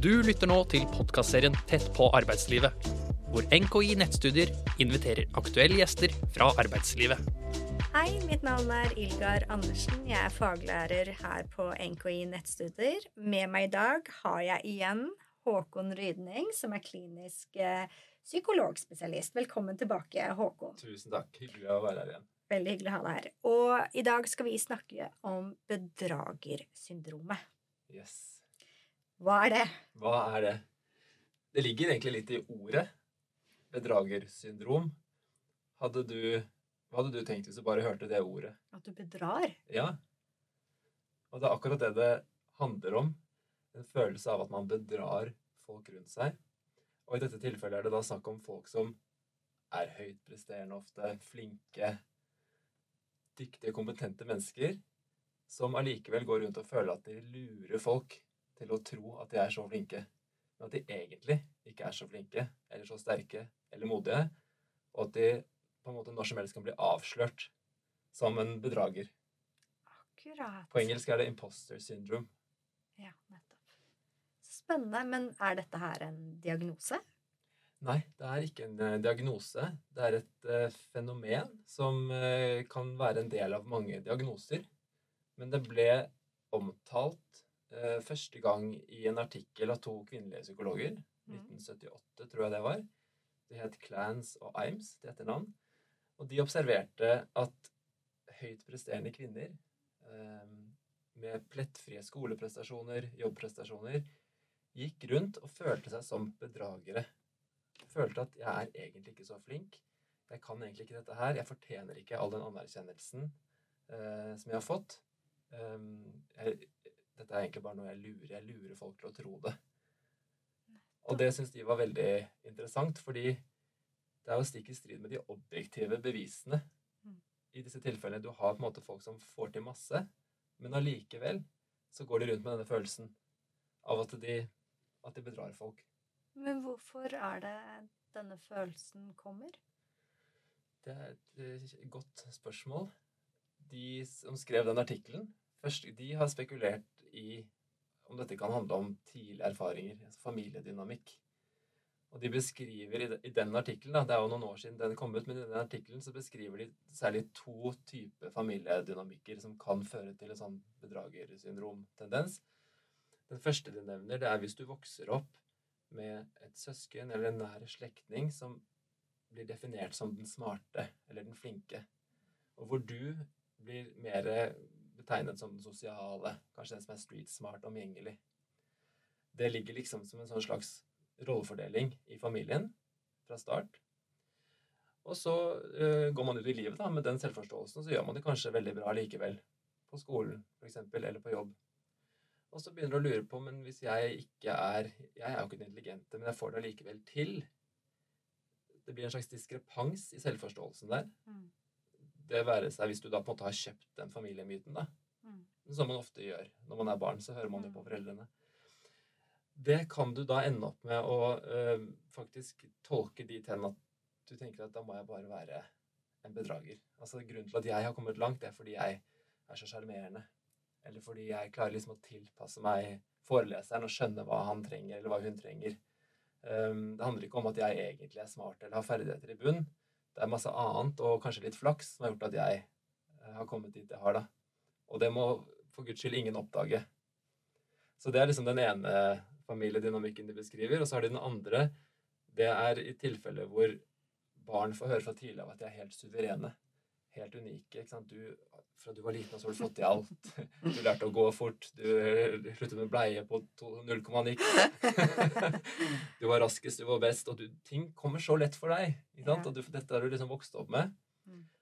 Du lytter nå til podkastserien Tett på arbeidslivet, hvor NKI Nettstudier inviterer aktuelle gjester fra arbeidslivet. Hei, mitt navn er Ilgar Andersen. Jeg er faglærer her på NKI Nettstudier. Med meg i dag har jeg igjen Håkon Rydning, som er klinisk eh, psykologspesialist. Velkommen tilbake, Håkon. Tusen takk. Hyggelig å være her igjen. Veldig hyggelig å ha deg her. Og i dag skal vi snakke om bedragersyndromet. Yes. Hva er det? Hva er det? Det ligger egentlig litt i ordet. Bedragersyndrom. Hadde du, hva hadde du tenkt hvis du bare hørte det ordet? At du bedrar? Ja. Og det er akkurat det det handler om. En følelse av at man bedrar folk rundt seg. Og i dette tilfellet er det da snakk om folk som er høyt presterende ofte, flinke, dyktige, kompetente mennesker som allikevel går rundt og føler at de lurer folk til å tro at de er så flinke, men at de egentlig ikke er så flinke eller så sterke eller modige, og at de på en måte når som helst kan bli avslørt som en bedrager. Akkurat. På engelsk er det imposter syndrome. Ja, nettopp. Spennende. Men er dette her en diagnose? Nei, det er ikke en eh, diagnose. Det er et eh, fenomen som eh, kan være en del av mange diagnoser. Men det ble omtalt eh, første gang i en artikkel av to kvinnelige psykologer. Mm. 1978, tror jeg det var. De het Clans og Imes til etternavn. Og de observerte at høyt presterende kvinner eh, med plettfrie skoleprestasjoner, jobbprestasjoner, gikk rundt og følte seg som bedragere følte at jeg er egentlig ikke så flink. Jeg kan egentlig ikke dette her. Jeg fortjener ikke all den anerkjennelsen eh, som jeg har fått. Um, jeg, dette er egentlig bare noe jeg lurer. Jeg lurer folk til å tro det. Og det syns de var veldig interessant, fordi det er jo stikk i strid med de objektive bevisene. Mm. I disse tilfellene du har på en måte folk som får til masse, men allikevel så går de rundt med denne følelsen av at de, at de bedrar folk. Men hvorfor er det denne følelsen kommer? Det er et eh, godt spørsmål. De som skrev den artikkelen, de har spekulert i om dette kan handle om tidlige erfaringer, altså familiedynamikk. Og de beskriver i, de, i den artikkelen, det er jo noen år siden den kom ut, men i den artikkelen så beskriver de særlig to typer familiedynamikker som kan føre til en sånn bedragersyndromtendens. Den første de nevner, det er hvis du vokser opp med et søsken eller en nær slektning som blir definert som den smarte eller den flinke, og hvor du blir mer betegnet som den sosiale, kanskje den som er street smart, omgjengelig. Det ligger liksom som en sånn slags rollefordeling i familien fra start. Og så uh, går man ut i livet da, med den selvforståelsen, og så gjør man det kanskje veldig bra likevel. På skolen, f.eks., eller på jobb. Og så begynner du å lure på men hvis jeg ikke er Jeg er jo ikke den intelligente, men jeg får det allikevel til. Det blir en slags diskrepans i selvforståelsen der. Mm. Det være seg hvis du da på en måte har kjøpt den familiemyten, da. Mm. Som man ofte gjør når man er barn. Så hører man jo Mm. på foreldrene. Det kan du da ende opp med å øh, faktisk tolke dit hen at du tenker at da må jeg bare være en bedrager. Altså Grunnen til at jeg har kommet langt, det er fordi jeg er så sjarmerende. Eller fordi jeg klarer liksom å tilpasse meg foreleseren og skjønne hva han trenger, eller hva hun trenger. Um, det handler ikke om at jeg egentlig er smart eller har ferdigheter i bunn. Det er masse annet, og kanskje litt flaks, som har gjort at jeg eh, har kommet dit jeg har, da. Og det må for guds skyld ingen oppdage. Så det er liksom den ene familiedynamikken de beskriver. Og så har de den andre. Det er i tilfeller hvor barn får høre fra tidlig av at de er helt suverene. Helt unike. ikke sant? Du, fra du var liten, så har du fått til alt. Du lærte å gå fort. Du sluttet med bleie på 0,9. Du var raskest, du var best, og du, ting kommer så lett for deg. ikke sant? Og du, dette har du liksom vokst opp med.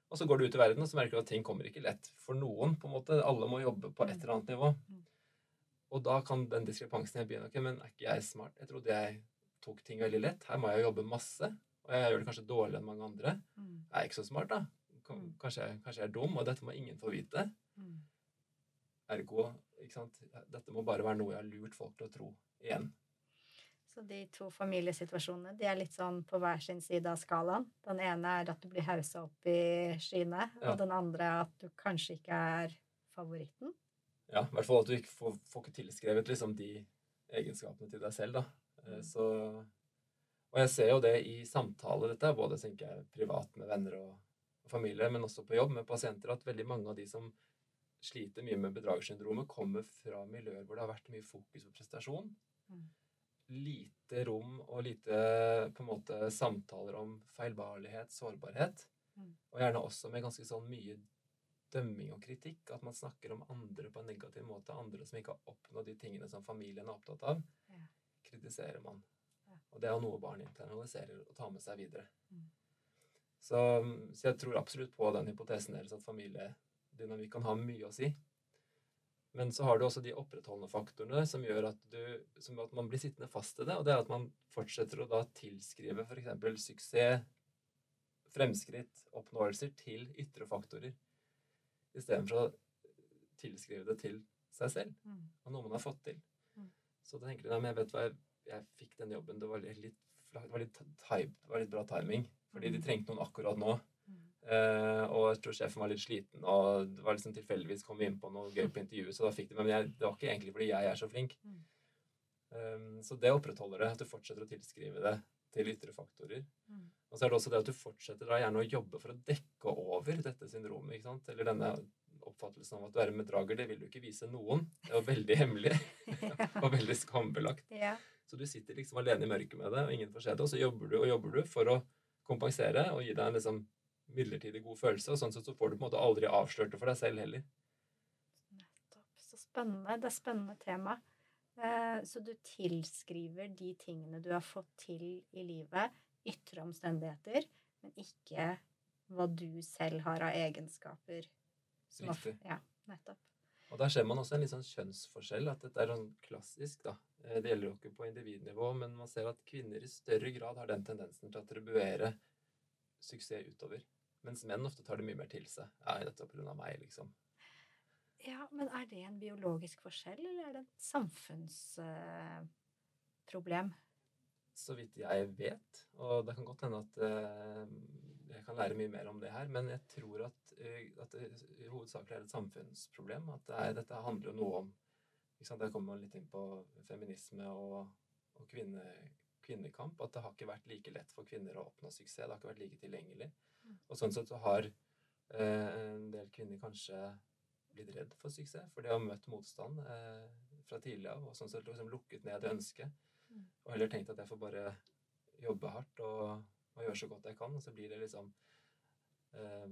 Mm. Og så går du ut i verden, og så merker du at ting kommer ikke lett for noen. på en måte. Alle må jobbe på et eller annet nivå. Mm. Og da kan den diskrepansen jeg begynne Ok, men er ikke jeg smart? Jeg trodde jeg tok ting veldig lett. Her må jeg jobbe masse. Og jeg gjør det kanskje dårligere enn mange andre. Jeg Er ikke så smart, da? Mm. Kanskje kanskje jeg er dum, og dette må ingen få vite. Mm. Ergo ikke sant? Dette må bare være noe jeg har lurt folk til å tro igjen. Så de to familiesituasjonene de er litt sånn på hver sin side av skalaen. Den ene er at du blir hausa opp i skyene, Ja. og den andre er at du kanskje ikke er favoritten. Ja, I hvert fall at du ikke får, får ikke tilskrevet liksom de egenskapene til deg selv, da. Eh, så Og jeg ser jo det i samtale, dette er både tenker jeg, privat med venner og, og familie, men også på jobb med pasienter, at veldig mange av de som sliter mye med bedragersyndromet, kommer fra miljøer hvor det har vært mye fokus på prestasjon. Mm. Lite rom og lite på en måte samtaler om feilbarlighet, sårbarhet. Mm. Og gjerne også med ganske sånn mye dømming og kritikk. At man snakker om andre på en negativ måte. Andre som ikke har oppnådd de tingene som familien er opptatt av. Ja. Kritiserer man. Ja. Og det er jo noe barn internaliserer og tar med seg videre. Mm. Så, så jeg tror absolutt på den hypotesen deres at familiedynamikk kan ha mye å si. Men så har du også de opprettholdende faktorene som gjør at, du, som at man blir sittende fast i det. Og det er at man fortsetter å da tilskrive f.eks. suksess, fremskritt, oppnåelser til ytre faktorer. Istedenfor å tilskrive det til seg selv Mm. og noe man har fått til. Mm. Så da tenker du nei, jeg vet hva, jeg, jeg fikk den jobben, det var litt, litt, det var litt, det var litt bra timing. Fordi de Mm. trengte noen akkurat nå. Eh, og jeg tror sjefen var litt sliten, og det var liksom tilfeldigvis kom vi inn på noe gøy på intervjuet, så da fikk de Men jeg, det var ikke egentlig fordi jeg er så flink. Um, så det opprettholder det, at du fortsetter å tilskrive det til ytre faktorer. Mm. Og så er det også det at du fortsetter da gjerne å jobbe for å dekke over dette syndromet, ikke sant? Eller denne oppfattelsen av at du er en bedrager, det vil du ikke vise noen. Det er jo veldig hemmelig og veldig skambelagt. Ja. Så du sitter liksom alene i mørket med det, og ingen får se det, og så jobber du og jobber du for å kompensere og gi deg en liksom midlertidig god følelse, og sånn sett så får du på en måte aldri avslørt det for deg selv heller. Nettopp. Så spennende. Det er spennende tema. Eh, Så du tilskriver de tingene du har fått til i livet, ytre omstendigheter, men ikke hva du selv har av egenskaper. som Riktig. Ja, nettopp. Og der ser man også en litt sånn kjønnsforskjell, at dette er sånn klassisk, da. Eh, Det gjelder jo ikke på individnivå, men man ser at kvinner i større grad har den tendensen til å attribuere suksess utover. Mens menn ofte tar det mye mer til seg. Ja, dette på grunn av meg, liksom. Ja, men er det en biologisk forskjell, eller er det et samfunnsproblem? Så vidt jeg vet, og det kan godt hende at uh, jeg kan lære mye mer om det her, men jeg tror at, uh, at det i hovedsakelig er et samfunnsproblem. At det er, dette handler jo noe om ikke sant? Der kommer man litt inn på feminisme og, og kvinne, kvinnekamp. At det har ikke vært like lett for kvinner å oppnå suksess. Det har ikke vært like tilgjengelig. Og sånn sett så har eh, en del kvinner kanskje blitt redd for suksess, for de har møtt motstand eh, fra tidlig av, og sånn sett liksom lukket ned det ønsket. Mm. Og heller tenkt at jeg får bare jobbe hardt og, og gjøre så godt jeg kan, og så blir det liksom eh,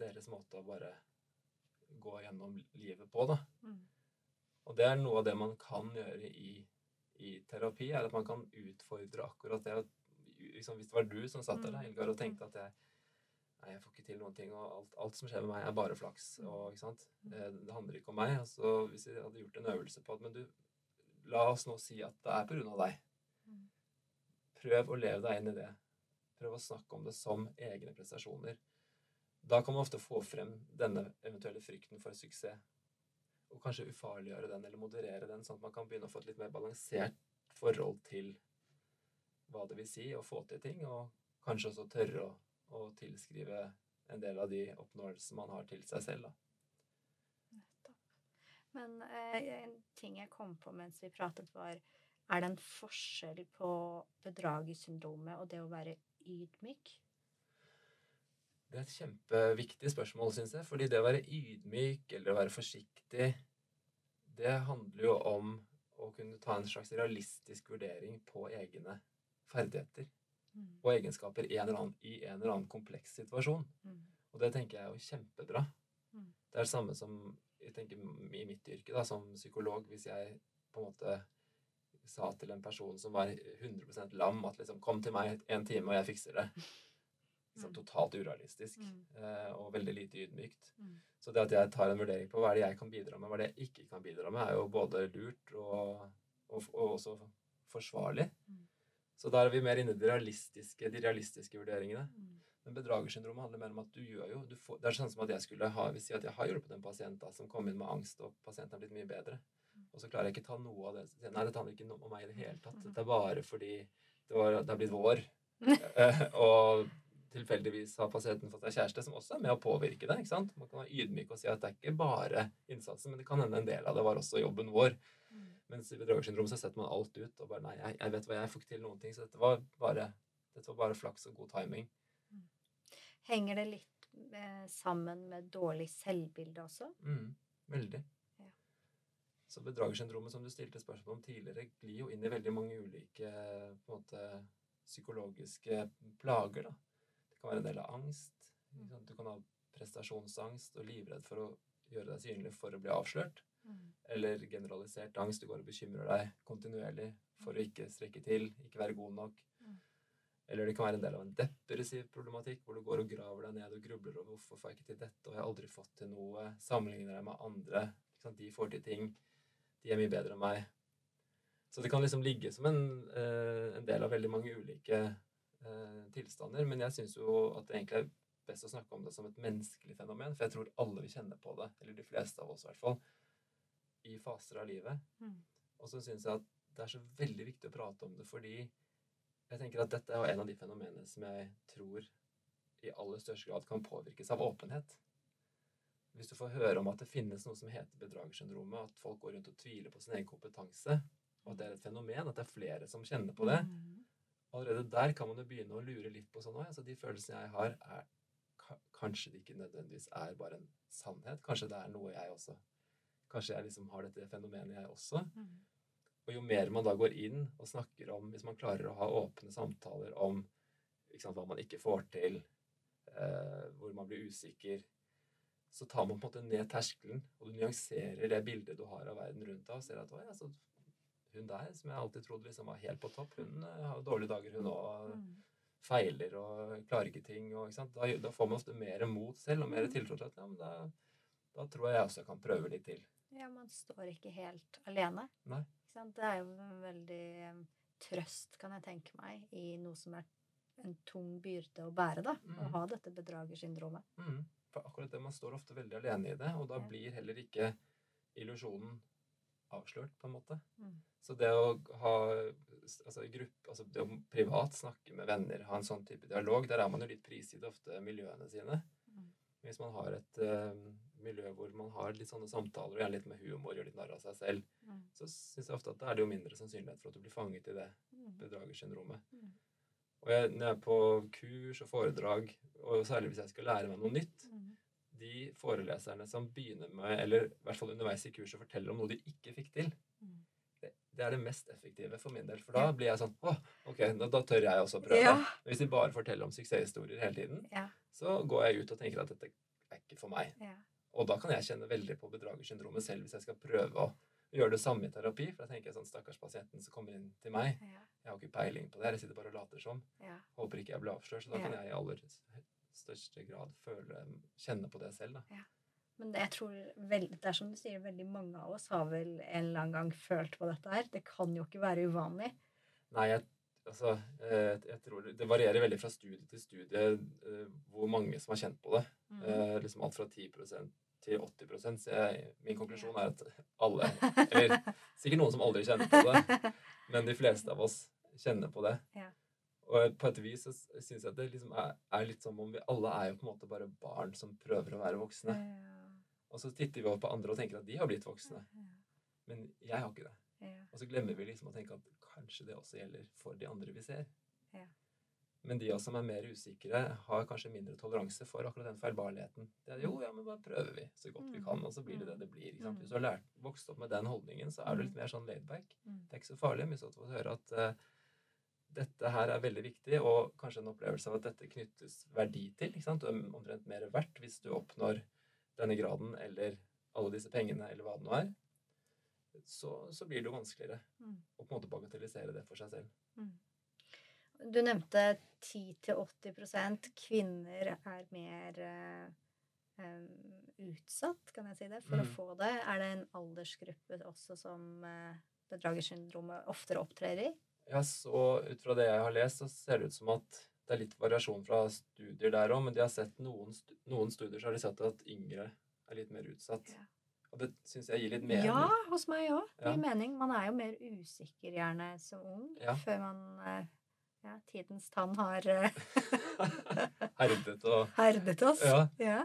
deres måte å bare gå gjennom livet på, da. Mm. Og det er noe av det man kan gjøre i, i terapi, er at man kan utfordre akkurat det. Liksom, hvis det var du som satt der, da, Mm. Og tenkte at jeg, nei, jeg får ikke til noen ting, og alt, alt som skjer med meg, er bare flaks. Og, ikke sant? Mm. Eh, Det handler ikke om meg. Altså, hvis jeg hadde gjort en øvelse på at Men du, la oss nå si at det er på grunn av deg. Mm. Prøv å leve deg inn i det. Prøv å snakke om det som egne prestasjoner. Da kan man ofte få frem denne eventuelle frykten for suksess. Og kanskje ufarliggjøre den, eller moderere den, sånn at man kan begynne å få et litt mer balansert forhold til hva det vil si å få til ting, og kanskje også tørre å, å tilskrive en del av de oppnåelsene man har til seg selv. Da. Nettopp. Men eh, en ting jeg kom på mens vi pratet, var Er det en forskjell på bedragersyndromet og det å være ydmyk? Det er et kjempeviktig spørsmål, syns jeg. Fordi det å være ydmyk eller å være forsiktig, det handler jo om å kunne ta en slags realistisk vurdering på egne ferdigheter. Og egenskaper i en eller annen, i en eller annen kompleks situasjon. Mm. Og det tenker jeg er jo kjempebra. Mm. Det er det samme som jeg tenker i mitt yrke, da, som psykolog. Hvis jeg på en måte sa til en person som var 100% lam, at liksom 'Kom til meg en time, og jeg fikser det'. Liksom Mm. totalt urealistisk Mm. eh, og veldig lite ydmykt. Mm. Så det at jeg tar en vurdering på hva er det jeg kan bidra med, hva er det jeg ikke kan bidra med, er jo både lurt og, og, og også forsvarlig. Mm. Så der er vi mer inne i de realistiske, de realistiske vurderingene. Mm. Men bedragersyndromet handler mer om at du gjør jo du får, Det er sånn som at jeg skulle ha hvis si at jeg har hjulpet en pasient da, som kom inn med angst, og pasienten er blitt mye bedre. Og så klarer jeg ikke ta noe av det. Jeg, Nei, dette handler ikke om meg i det hele tatt. Dette er bare fordi det, var, det er blitt vår. Eh, og tilfeldigvis har pasienten fått seg kjæreste, som også er med å påvirke det. ikke sant? Man kan være ydmyk og si at det er ikke bare innsatsen, men det kan hende en del av det var også jobben vår. Mm. Mens i bedragersyndrom så setter man alt ut og bare Nei, jeg, jeg vet hva jeg får ikke til noen ting. Så dette var bare, dette var bare flaks og god timing. Henger det litt eh, sammen med dårlig selvbilde også? Mm, veldig. Ja. Så bedragersyndromet som du stilte spørsmål om tidligere, glir jo inn i veldig mange ulike på en måte, psykologiske plager. da. Det kan være en del av angst. sant? Du kan ha prestasjonsangst og livredd for å gjøre deg synlig for å bli avslørt. Eller generalisert angst. Du går og bekymrer deg kontinuerlig for å ikke strekke til, ikke være god nok. Mm. Eller det kan være en del av en depressiv problematikk, hvor du går og graver deg ned og grubler over hvorfor får jeg ikke til dette, og jeg har aldri fått til noe. Sammenligner deg med andre. De får til ting. De er mye bedre enn meg. Så det kan liksom ligge som en, eh, en del av veldig mange ulike eh, tilstander. Men jeg syns jo at det egentlig er best å snakke om det som et menneskelig fenomen, for jeg tror alle vil kjenne på det, eller de fleste av oss i hvert fall, i faser av livet. Mm. Og så syns jeg at det er så veldig viktig å prate om det, fordi jeg tenker at dette er en av de fenomenene som jeg tror i aller største grad kan påvirkes av åpenhet. Hvis du får høre om at det finnes noe som heter bedragersyndromet, at folk går rundt og tviler på sin egen kompetanse, og at det er et fenomen, at det er flere som kjenner på det, Mm. allerede der kan man jo begynne å lure litt på sånn òg. altså De følelsene jeg har, er Kanskje det ikke nødvendigvis er bare en sannhet. Kanskje det er noe jeg også Kanskje jeg liksom har dette fenomenet, jeg også. Mm. Og jo mer man da går inn og snakker om Hvis man klarer å ha åpne samtaler om sant, hva man ikke får til, eh, hvor man blir usikker, så tar man på en måte ned terskelen, og du nyanserer det bildet du har av verden rundt deg, og ser at «Oi, altså, hun der, som jeg alltid trodde liksom var helt på topp, hun eh, har dårlige dager, hun òg. Mm. Feiler og klarer ikke ting. Og, ikke? Da, da får man ofte mer mot selv og mer tiltro til at ja, men da, da tror jeg også jeg kan prøve litt til. Ja, man står ikke helt alene. Nei. Det er jo en veldig trøst, kan jeg tenke meg, i noe som er en tung byrde å bære, da. Å Mm. ha dette bedragersyndromet. Mm. For akkurat det, man står ofte veldig alene i det, og da Ja. blir heller ikke illusjonen avslørt, på en måte. Mm. Så det å ha altså gruppe, altså det å privat snakke med venner, ha en sånn type dialog, der er man jo litt prisgitt ofte miljøene sine. Mm. Hvis man har et miljø hvor man har litt sånne samtaler, og gjerne litt med humor, gjør litt narr av seg selv, Mm. så syns jeg ofte at da er det jo mindre sannsynlighet for at du blir fanget i det Mm. bedragersyndromet. Mm. Og jeg, når jeg er på kurs og foredrag, og særlig hvis jeg skal lære meg noe nytt, Mm. de foreleserne som begynner med, eller i hvert fall underveis i kurset, forteller om noe de ikke fikk til, Mm. det, er det mest effektive for min del. For da blir jeg sånn Å, ok, da, da tør jeg også prøve. Ja. Hvis de bare forteller om suksesshistorier hele tiden, Ja. så går jeg ut og tenker at dette er ikke for meg. Ja. Og da kan jeg kjenne veldig på bedragersyndromet selv hvis jeg skal prøve å gjøre det samme i terapi. For da tenker jeg sånn Stakkars pasienten som kommer inn til meg. Ja. Jeg har ikke peiling på det her. Jeg sitter bare og later som. Ja. Håper ikke jeg blir avslørt. Så da Ja. kan jeg i aller største grad føle, kjenne på det selv. da. Men jeg tror veldig, det er som du sier, veldig mange av oss har vel en eller annen gang følt på dette her. Det kan jo ikke være uvanlig. Nei, jeg, altså, jeg tror det, det varierer veldig fra studie til studie eh, hvor mange som har kjent på det. Mm. Eh, liksom alt fra 10 til 80 Så jeg, min konklusjon er at alle Eller sikkert noen som aldri kjenner på det, men de fleste av oss kjenner på det. Ja. Og på et vis så syns jeg det liksom er, er litt som om vi alle er jo på en måte bare barn som prøver å være voksne. Og så titter vi over på andre og tenker at de har blitt voksne. Men jeg har ikke det. Ja. Og så glemmer vi liksom å tenke at kanskje det også gjelder for de andre vi ser. Men de som er mer usikre, har kanskje mindre toleranse for akkurat den feilbarligheten. Det er, jo, ja, men bare prøver vi så godt vi Mm. kan, og så blir det det det blir. Mm. Hvis du har lært, vokst opp med den holdningen, så er du litt mer sånn laidback. Mm. Det er ikke så farlig. Men så får du høre at uh, dette her er veldig viktig, og kanskje en opplevelse av at dette knyttes verdi til. ikke sant? Du er omtrent mer verdt hvis du oppnår denne graden eller alle disse pengene, eller hva det nå er. Så, så blir det jo vanskeligere Mm. å på en måte bagatellisere det for seg selv. Mm. Du nevnte 10-80 kvinner er mer eh, utsatt, kan jeg si det, for å Mm. få det. Er det en aldersgruppe også som uh, bedragersyndromet oftere opptrer i? Ja, så ut fra det jeg har lest, så ser det ut som at det er litt variasjon fra studier der òg, men de har sett noen, noen studier så har de sett at yngre er litt mer utsatt. Ja. Og det syns jeg gir litt mening. Ja, hos meg òg. Ja. gir mening. Man er jo mer usikker gjerne som ung Ja. før man eh, Ja, tidens tann har eh, Herdet og herdet oss. Ja. ja.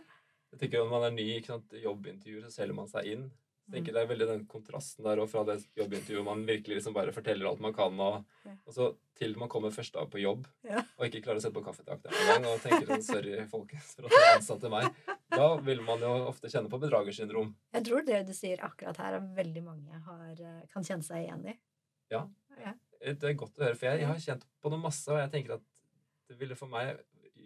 Jeg tenker Når man er ny i jobbintervjuer, så selger man seg inn. Så jeg tenker Det er veldig den kontrasten der og fra det jobbintervjuet man virkelig liksom bare forteller alt man kan, og, Ja. og så til man kommer første dag på jobb Ja. og ikke klarer å sette på kaffetrakteren engang og tenker sånn Sorry, folkens, for at dere ansatte meg. Da vil man jo ofte kjenne på bedragersyndrom. Jeg tror det du sier akkurat her, er veldig mange har, eh, kan kjenne seg igjen i. Ja. Det er godt å høre, for jeg, jeg har kjent på det masse, og jeg tenker at det ville for meg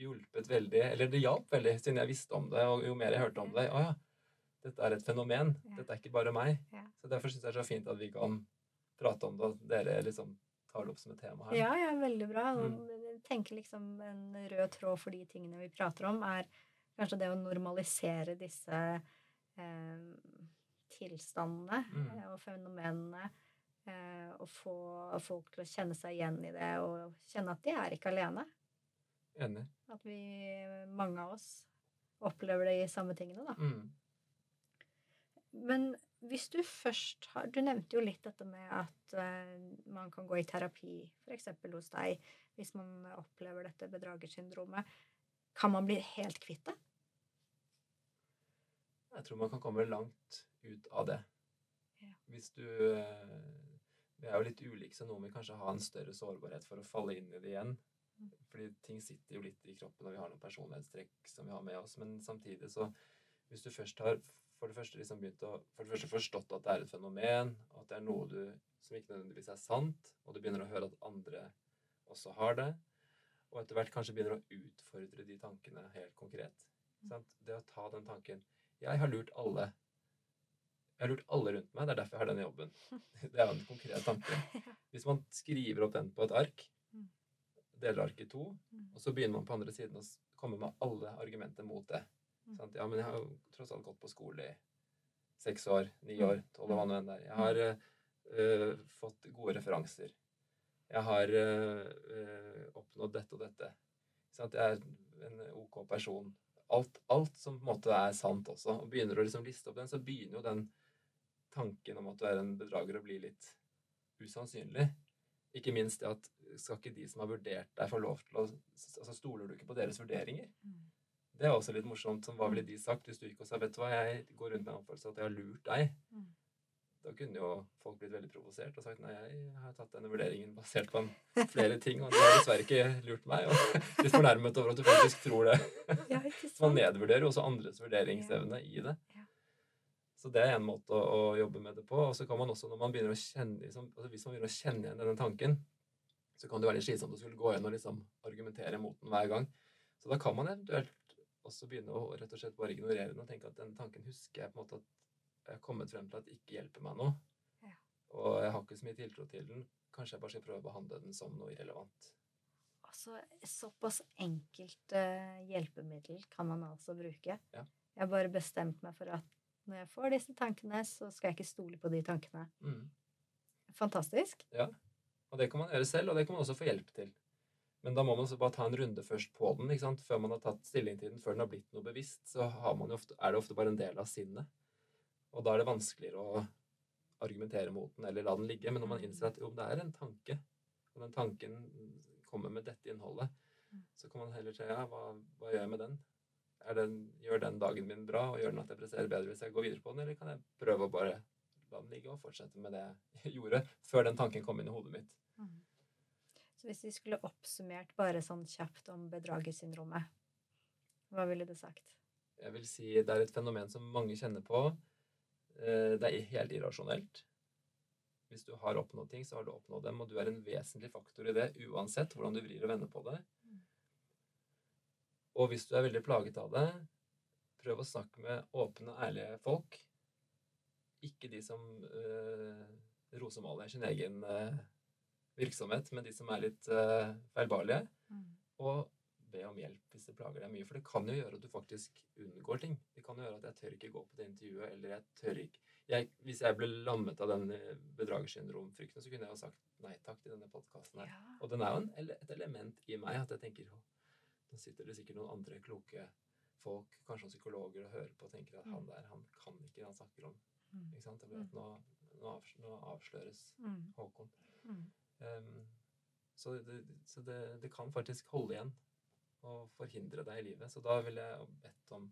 hjulpet veldig Eller det hjalp veldig, siden jeg visste om det, og jo mer jeg hørte om det. Å ja, dette er et fenomen. Dette er ikke bare meg. Så derfor syns jeg det er så fint at vi kan prate om det, og dere liksom tar det opp som et tema her. Ja, ja, veldig bra. Mm. Jeg tenker liksom en rød tråd for de tingene vi prater om, er kanskje det å normalisere disse eh, tilstandene Mm. eh, og fenomenene. Eh, og få folk til å kjenne seg igjen i det, og kjenne at de er ikke alene. Enig. At vi, mange av oss, opplever de samme tingene, da. Mm. Men hvis du først har Du nevnte jo litt dette med at eh, man kan gå i terapi, f.eks. hos deg, hvis man opplever dette bedragersyndromet. Kan man bli helt kvitt det? Jeg tror man kan komme langt ut av det. Ja. Hvis du eh, Vi er jo litt ulike, så noen vil kanskje ha en større sårbarhet for å falle inn i det igjen. Mm. Fordi ting sitter jo litt i kroppen, og vi har noen personlighetstrekk som vi har med oss. Men samtidig så Hvis du først har for det første liksom begynt å For det første forstått at det er et fenomen, og at det er noe du som ikke nødvendigvis er sant, og du begynner å høre at andre også har det, og etter hvert kanskje begynner å utfordre de tankene helt konkret. Sant? Det å ta den tanken Jeg har lurt alle. Jeg har lurt alle rundt meg. Det er derfor jeg har denne jobben. Det er jo en konkret tanke. Hvis man skriver opp den på et ark, Mm. deler arket i to, Mm. og så begynner man på andre siden å komme med alle argumenter mot det. Sant? Ja, men jeg har jo tross alt gått på skole i seks år, ni år, tolv, hva nå enn det er. Jeg har eh, fått gode referanser. Jeg har eh, oppnådd dette og dette. Sant? Jeg er en OK person. Alt, alt som på en måte er sant også. Og begynner å liksom liste opp den, så begynner jo den tanken om at du er en bedrager å bli litt usannsynlig. Ikke minst det at skal ikke de som har vurdert deg, få lov til å altså Stoler du ikke på deres vurderinger? Mm. Det er også litt morsomt. Som hva ville de sagt hvis du ikke sa vet du hva, jeg går rundt med en oppfølgelse at jeg har lurt deg? Mm. Da kunne jo folk blitt veldig provosert og sagt nei, jeg har tatt denne vurderingen basert på flere ting, og du har dessverre ikke lurt meg. Og litt fornærmet over at du faktisk tror det. Ja, man nedvurderer jo også andres vurderingsevne i det. Så det er en måte å, å jobbe med det på. Og så kan man også, når man begynner å kjenne liksom, altså Hvis man begynner å kjenne igjen denne tanken, så kan det være litt slitsomt å skulle gå igjen og liksom argumentere mot den hver gang. Så da kan man eventuelt også begynne å rett og slett bare ignorere den og tenke at den tanken husker jeg på en måte at jeg har kommet frem til at ikke hjelper meg nå. Ja. Og jeg har ikke så mye tiltro til den. Kanskje jeg bare skal prøve å behandle den som noe irrelevant. Altså, såpass enkelt eh, hjelpemiddel kan man altså bruke. Ja. Jeg har bare bestemt meg for at når jeg får disse tankene, så skal jeg ikke stole på de tankene. Mm. Fantastisk. Og det kan man gjøre selv, og det kan man også få hjelp til. Men da må man bare ta en runde først på den, ikke sant? før man har tatt stilling til den, før den har blitt noe bevisst. Så har man jo ofte, er det ofte bare en del av sinnet. Og da er det vanskeligere å argumentere mot den eller la den ligge. Men når man innser at jo, det er en tanke, og den tanken kommer med dette innholdet, Mm. så kan man heller si ja, hva, hva gjør jeg med den? Er den? Gjør den dagen min bra, og gjør den at jeg presterer bedre hvis jeg går videre på den, eller kan jeg prøve å bare la den ligge og fortsette med det jeg gjorde, før den tanken kom inn i hodet mitt? Så hvis vi skulle oppsummert bare sånn kjapt om bedragersyndromet, hva ville du sagt? Jeg vil si det er et fenomen som mange kjenner på. Eh, Det er helt irrasjonelt. Hvis du har oppnådd ting, så har du oppnådd dem, og du er en vesentlig faktor i det, uansett hvordan du vrir og vender på det. Mm. Og hvis du er veldig plaget av det, prøv å snakke med åpne, ærlige folk. Ikke de som uh, rosemaler sin egen eh, virksomhet, men de som er litt uh, feilbarlige. Og be om hjelp hvis det plager deg mye. For det kan jo gjøre at du faktisk unngår ting. Det kan jo gjøre at jeg tør ikke gå på det intervjuet, eller jeg tør ikke jeg, Hvis jeg ble lammet av den eh, bedragersyndromfrykten, så kunne jeg jo sagt nei takk til denne podkasten her. Ja. Og den er jo en, et element i meg at jeg tenker «Å, nå sitter det sikkert noen andre kloke folk, kanskje noen psykologer, og hører på og tenker at han der, han kan ikke det han snakker om. Mm. Ikke sant? At nå, nå, avs- nå avsløres Mm. Håkon. Mm. Ehm, så det, så det, det kan faktisk holde igjen og forhindre deg i livet. Så da ville jeg bedt om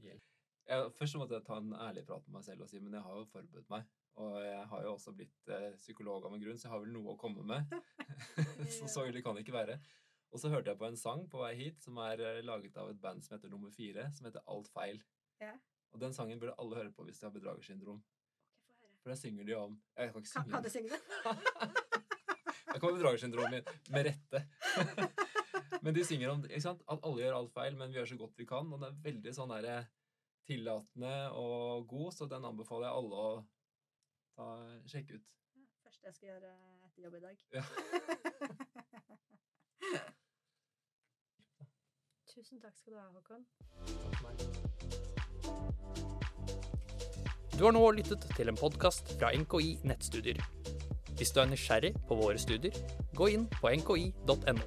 hjelp. jeg, Først måtte jeg ta en ærlig prat med meg selv og si men jeg har jo forberedt meg. Og jeg har jo også blitt eh, psykolog av en grunn, så jeg har vel noe å komme med. så så ille kan det ikke være. Og så hørte jeg på en sang på vei hit som er eh, laget av et band som heter Nummer Fire, som heter Alt feil. Ja. Og den sangen burde alle høre på hvis de har bedragersyndrom. Okay. For der synger de om Jeg kan ikke synge kan du den. synge det? Jeg kommer bedragersyndrom med, med rette. men de synger om ikke sant? at alle gjør alt feil, men vi gjør så godt vi kan. Og den er veldig sånn der tillatende og god, så den anbefaler jeg alle å ta, sjekke ut. Ja, Første jeg skal gjøre etter jobb i dag. Ja. Tusen takk skal du ha, Håkon. Du har nå lyttet til en podkast fra NKI Nettstudier. Hvis du er nysgjerrig på våre studier, gå inn på nki.no.